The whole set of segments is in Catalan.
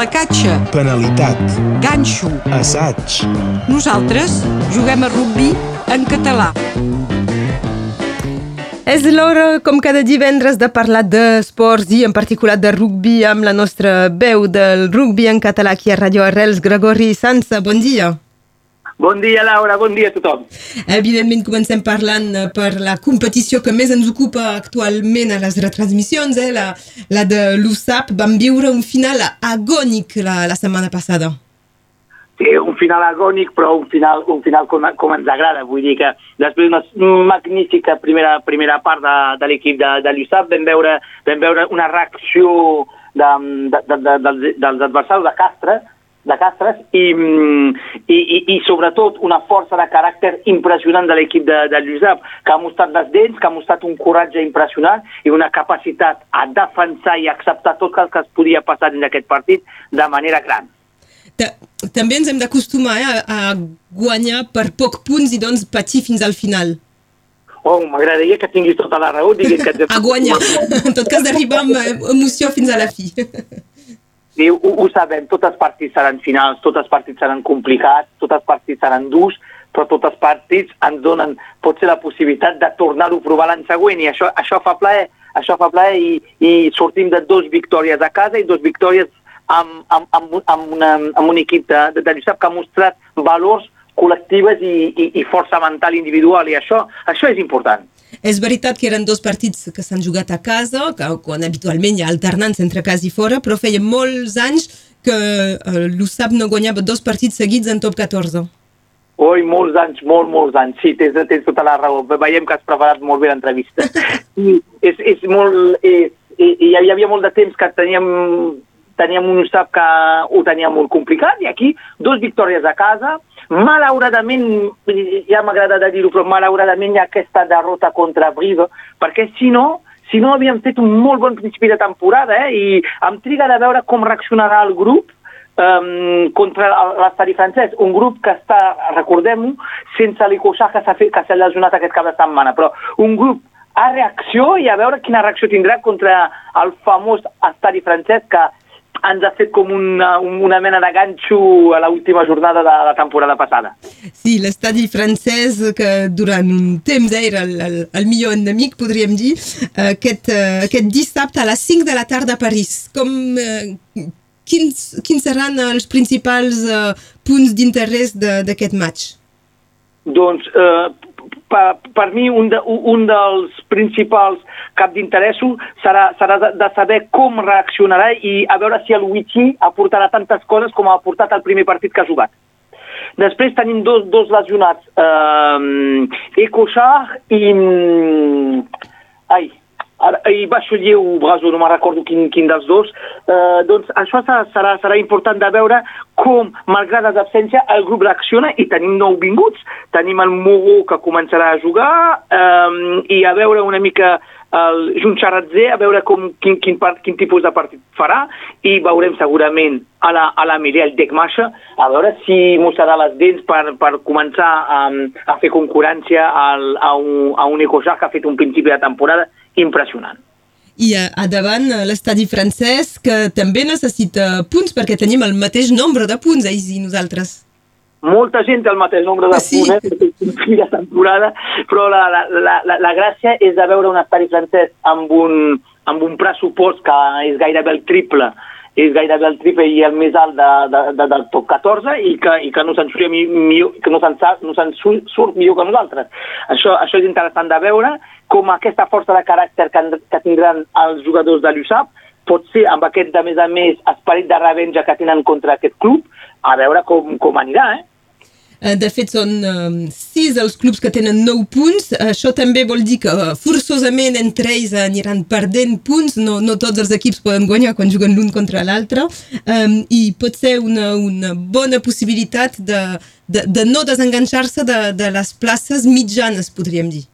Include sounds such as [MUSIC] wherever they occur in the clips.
placatge, penalitat, ganxo. assaig, Nosaltres juguem a rugbi en català. És l'hora, com cada divendres, de parlar d'esports i en particular de rugbi amb la nostra veu del rugbi en català aquí a Radio Arrels, Gregori Sansa. Bon dia. Bon dia, Laura, bon dia a tothom. Evidentment, comencem parlant eh, per la competició que més ens ocupa actualment a les retransmissions, eh? la, la de l'USAP. Vam viure un final agònic la, la setmana passada. Sí, un final agònic, però un final, un final com, com ens agrada. Vull dir que després d'una magnífica primera, primera part de, de l'equip de, de l'USAP vam veure, vam veure una reacció de, de, de, de, dels, dels adversaris de Castres, de Castres i, i, i, i sobretot una força de caràcter impressionant de l'equip de, de l'USAP, que ha mostrat les dents, que ha mostrat un coratge impressionant i una capacitat a defensar i acceptar tot el que es podia passar en aquest partit de manera gran. Ta- També ens hem d'acostumar eh, a, guanyar per poc punts i doncs patir fins al final. Oh, m'agradaria que tinguis tota la raó, que... [LAUGHS] A guanyar. En tot cas, d'arribar amb eh, emoció fins a la fi. Sí, ho, ho sabem, tots els partits seran finals, tots els partits seran complicats, tots els partits seran durs, però tots els partits ens donen potser la possibilitat de tornar-ho a provar l'any següent i això, això fa plaer, això fa plaer i, i sortim de dos victòries a casa i dos victòries amb, amb, amb, amb, una, amb un equip de, de, de Lluçap que ha mostrat valors col·lectives i, i, i força mental individual i això, això és important. És veritat que eren dos partits que s'han jugat a casa, que, quan habitualment hi ha alternança entre casa i fora, però feia molts anys que eh, l'USAP no guanyava dos partits seguits en top 14. Oi, molts anys, molt, molts anys. Sí, tens, tens tota la raó. Veiem que has preparat molt bé l'entrevista. [LAUGHS] Sí, és, és molt... És, i, i hi havia molt de temps que teníem, teníem un USAP que ho tenia molt complicat i aquí dos victòries a casa. Malauradament, ja m'agrada dir-ho, però malauradament hi ha aquesta derrota contra Brive, perquè si no, si no havíem fet un molt bon principi de temporada eh? i em triga de veure com reaccionarà el grup um, contra l'estadi francès, un grup que està, recordem-ho, sense l'Icoixà que s'ha que s'ha lesionat aquest cap de setmana, però un grup a reacció i a veure quina reacció tindrà contra el famós estadi francès que ens ha fet com una, una mena de ganxo a l'última jornada de la temporada passada. Sí, l'estadi francès, que durant un temps era el, el, el millor enemic, podríem dir, aquest, eh, aquest dissabte a les 5 de la tarda a París. Com, eh, quins, quins seran els principals eh, punts d'interès d'aquest match? Doncs, eh, per, per mi, un, de, un dels principals cap d'interessos serà, serà de, de saber com reaccionarà i a veure si el Wichi aportarà tantes coses com ha aportat el primer partit que ha jugat. Després tenim dos, dos lesionats, eh, Ecochar i... mm, Ai, ara, i Bachelier o Brazo, no me'n recordo quin, quin dels dos. Eh, doncs això serà, serà, important de veure com, malgrat les absències, el grup reacciona i tenim nou vinguts. Tenim el Mogo que començarà a jugar eh, i a veure una mica el Junxaratze, a veure com, quin, quin, part, quin tipus de partit farà i veurem segurament a la, a la Miriel Dekmasha a veure si mostrarà les dents per, per començar a, a fer concurrència al, a, un, a un Ecojar que ha fet un principi de temporada impressionant. I a, a davant eh, l'estadi francès, que també necessita punts, perquè tenim el mateix nombre de punts, ells i nosaltres. Molta gent té el mateix nombre de Sí. punts, eh, temporada, però la, la, la, la, gràcia és de veure un estadi francès amb un, amb un pressupost que és gairebé el triple és gairebé el triple i el més alt de, de, de, del top 14 i que, i que no se'n surt, millor, que no se'n sa- no surt millor que nosaltres. Això, això és interessant de veure com aquesta força de caràcter que, que tindran els jugadors de l'USAP pot ser amb aquest, de més a més, esperit de revenja que tenen contra aquest club, a veure com, com anirà, eh? Eh, De fet, són eh, sis els clubs que tenen 9 punts. Això també vol dir que forçosament entre ells aniran perdent punts. No, no tots els equips poden guanyar quan juguen l'un contra l'altre. I pot ser una, una bona possibilitat de, de, de no desenganxar-se de, de les places mitjanes, podríem dir.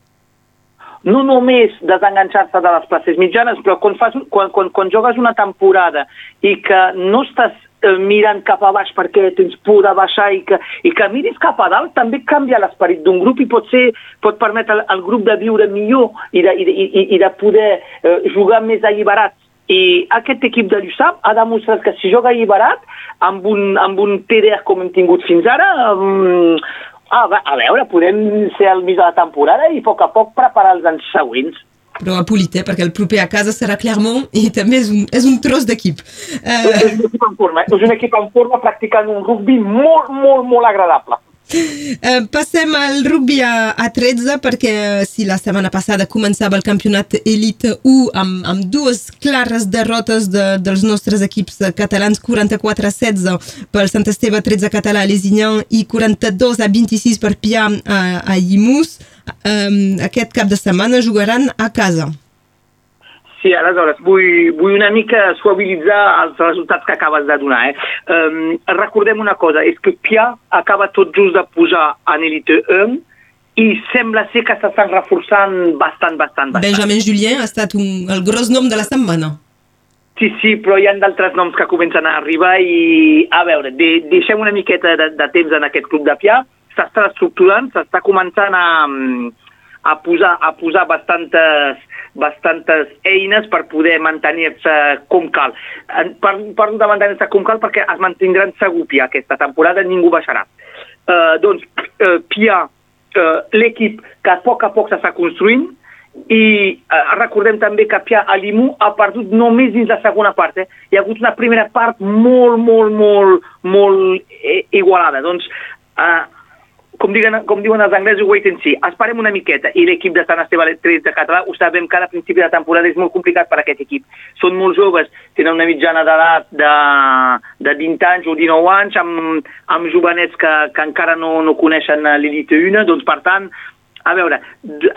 No només desenganxar-se de les places mitjanes, però quan, fas, quan, quan, quan jogues una temporada i que no estàs eh, mirant cap a baix perquè tens por de baixar i que, i que miris cap a dalt, també canvia l'esperit d'un grup i pot, ser, pot permetre al, al grup de viure millor i de, i i, i de poder eh, jugar més alliberats. I aquest equip de l'USAP ha demostrat que si joga alliberat, amb un, amb un TDR com hem tingut fins ara, um, a, a veure, podem ser al mig de la temporada i a poc a poc preparar els anys següents. Però a Polit, eh? perquè el proper a casa serà Clermont i també és un, és un tros d'equip. Uh... És un equip en forma, eh? és un equip en forma practicant un rugby molt, molt, molt agradable. Uh, passem al rugby a, a 13 perquè si la setmana passada començava el campionat Elite 1 amb, amb dues clares derrotes de, dels nostres equips catalans 44 a 16 pel Sant Esteve 13 català a Lesignan i 42 a 26 per Pia a, a Llimus um, aquest cap de setmana jugaran a casa. Sí, aleshores, vull, vull una mica suavitzar els resultats que acabes de donar. Eh? Um, recordem una cosa, és que Pia acaba tot just de posar en Elite 1 i sembla ser que s'estan reforçant bastant, bastant, bastant. Benjamin Julien ha estat un, el gros nom de la setmana. Sí, sí, però hi ha d'altres noms que comencen a arribar i, a veure, de, deixem una miqueta de, de temps en aquest club de Pia, s'està estructurant, s'està començant a, a posar, a posar bastantes, bastantes eines per poder mantenir-se com cal. Parlo, parlo de mantenir-se com cal perquè es mantindran segur Pia aquesta temporada, ningú baixarà. Uh, doncs, uh, Pia, uh, l'equip que a poc a poc s'està construint, i eh, recordem també que Pia Alimu ha perdut només dins la segona part. Eh? Hi ha hagut una primera part molt, molt, molt, molt eh, igualada. Doncs eh, com, diguen, com diuen els anglesos, wait and see. Esperem una miqueta. I l'equip de Sant Esteve 3 de català, ho sabem que a principi de temporada és molt complicat per aquest equip. Són molt joves, tenen una mitjana d'edat de, de 20 anys o 19 anys, amb, amb jovenets que, que encara no, no coneixen l'Elite 1, doncs per tant, a veure,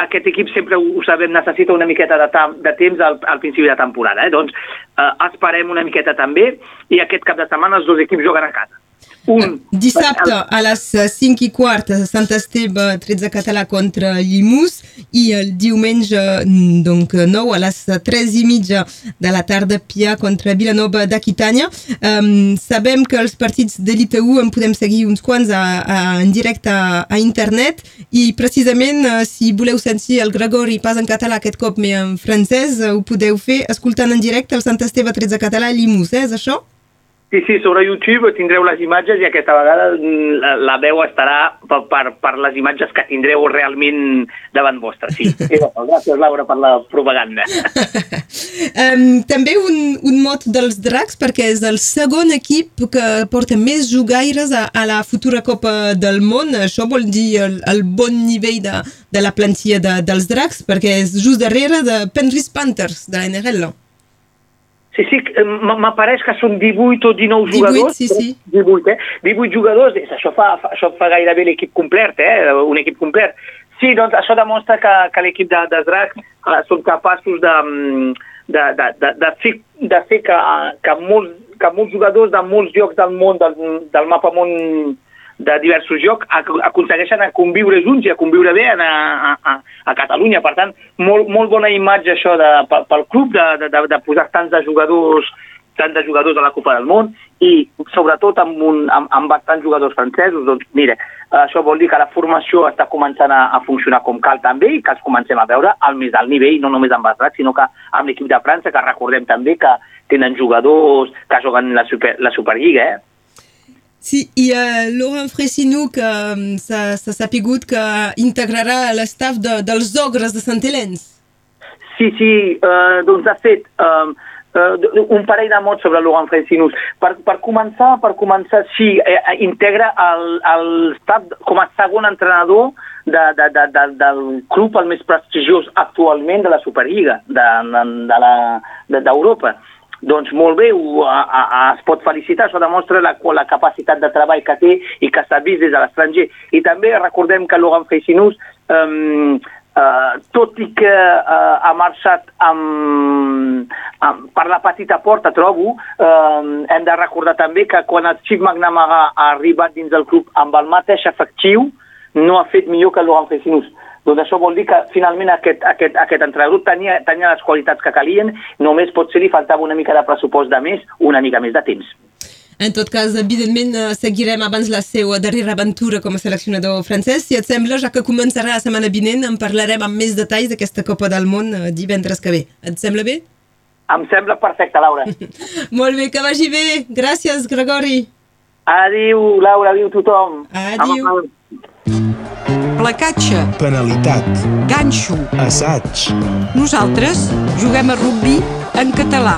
aquest equip sempre ho sabem, necessita una miqueta de, de temps al, al principi de temporada, eh? doncs eh, esperem una miqueta també, i aquest cap de setmana els dos equips juguen a casa. Un, Dissabte a les 5 i quart Sant Esteve 13 català contra Llimus i el diumenge donc, 9 a les 3 i mitja de la tarda Pia contra Vilanova d'Aquitània. Um, sabem que els partits d'Elite 1 en podem seguir uns quants a, a, en directe a, a internet i precisament uh, si voleu sentir el Gregori pas en català aquest cop més en francès uh, ho podeu fer escoltant en directe el Sant Esteve 13 català a Llimus, eh? és això? Sí, sí, sobre YouTube tindreu les imatges i aquesta vegada la, la veu estarà per, per, per les imatges que tindreu realment davant vostre, sí. [LAUGHS] Gràcies, Laura, per la propaganda. [LAUGHS] um, també un, un mot dels dracs, perquè és el segon equip que porta més jugaires a, a la futura Copa del Món. Això vol dir el, el bon nivell de, de la plantilla de, dels dracs, perquè és just darrere de Penrith Panthers, de la NRL. Sí, sí, m'apareix que són 18 o 19 jugadors. 18, sí, sí. 18, eh? 18 jugadors, això fa, això fa gairebé l'equip complet, eh? Un equip complet. Sí, doncs això demostra que, que l'equip de, de Drac eh, són capaços de, de, de, de, de, fer, de fer que, que, molts, que molts jugadors de molts llocs del món, del, del mapa món de diversos jocs aconsegueixen a conviure junts i a conviure bé a, a, a Catalunya. Per tant, molt, molt bona imatge això de, pel club de, de, de posar tants de jugadors tant de jugadors a la Copa del Món i sobretot amb, un, amb, amb bastants jugadors francesos, doncs mira, això vol dir que la formació està començant a, a funcionar com cal també i que els comencem a veure al més alt nivell, no només amb Dracs, sinó que amb l'equip de França, que recordem també que tenen jugadors que juguen la, super, la Superliga, eh? Sí, i uh, Laurent Fressinou, que um, s'ha sapigut que integrarà l'estaf de, dels ogres de Sant Helens. Sí, sí, uh, doncs de fet, uh, uh, un parell de mots sobre Laurent Fressinou. Per, per començar, per començar, sí, eh, integra l'estaf com a segon entrenador de, de, de, de, del club el més prestigiós actualment de la Superliga d'Europa. De, de, de doncs molt bé, ho, a, a, es pot felicitar, això demostra la, la capacitat de treball que té i que s'ha vist des de l'estranger. I també recordem que Logan Feixinús, um, uh, tot i que uh, ha marxat amb, amb, per la petita porta, trobo, um, hem de recordar també que quan el Chief McNamara ha arribat dins del club amb el mateix efectiu, no ha fet millor que Logan Feixinús doncs això vol dir que finalment aquest, aquest, aquest entrenador tenia, tenia les qualitats que calien, només potser li faltava una mica de pressupost de més, una mica més de temps. En tot cas, evidentment, eh, seguirem abans la seva darrera aventura com a seleccionador francès. Si et sembla, ja que començarà la setmana vinent, en parlarem amb més detalls d'aquesta Copa del Món eh, divendres que ve. Et sembla bé? Em sembla perfecte, Laura. [LAUGHS] Molt bé, que vagi bé. Gràcies, Gregori. Adiu, Laura, adiu tothom. Adiu. Am- Placatge, penalitat, ganxo. assaig, Nosaltres juguem a rugbi en català.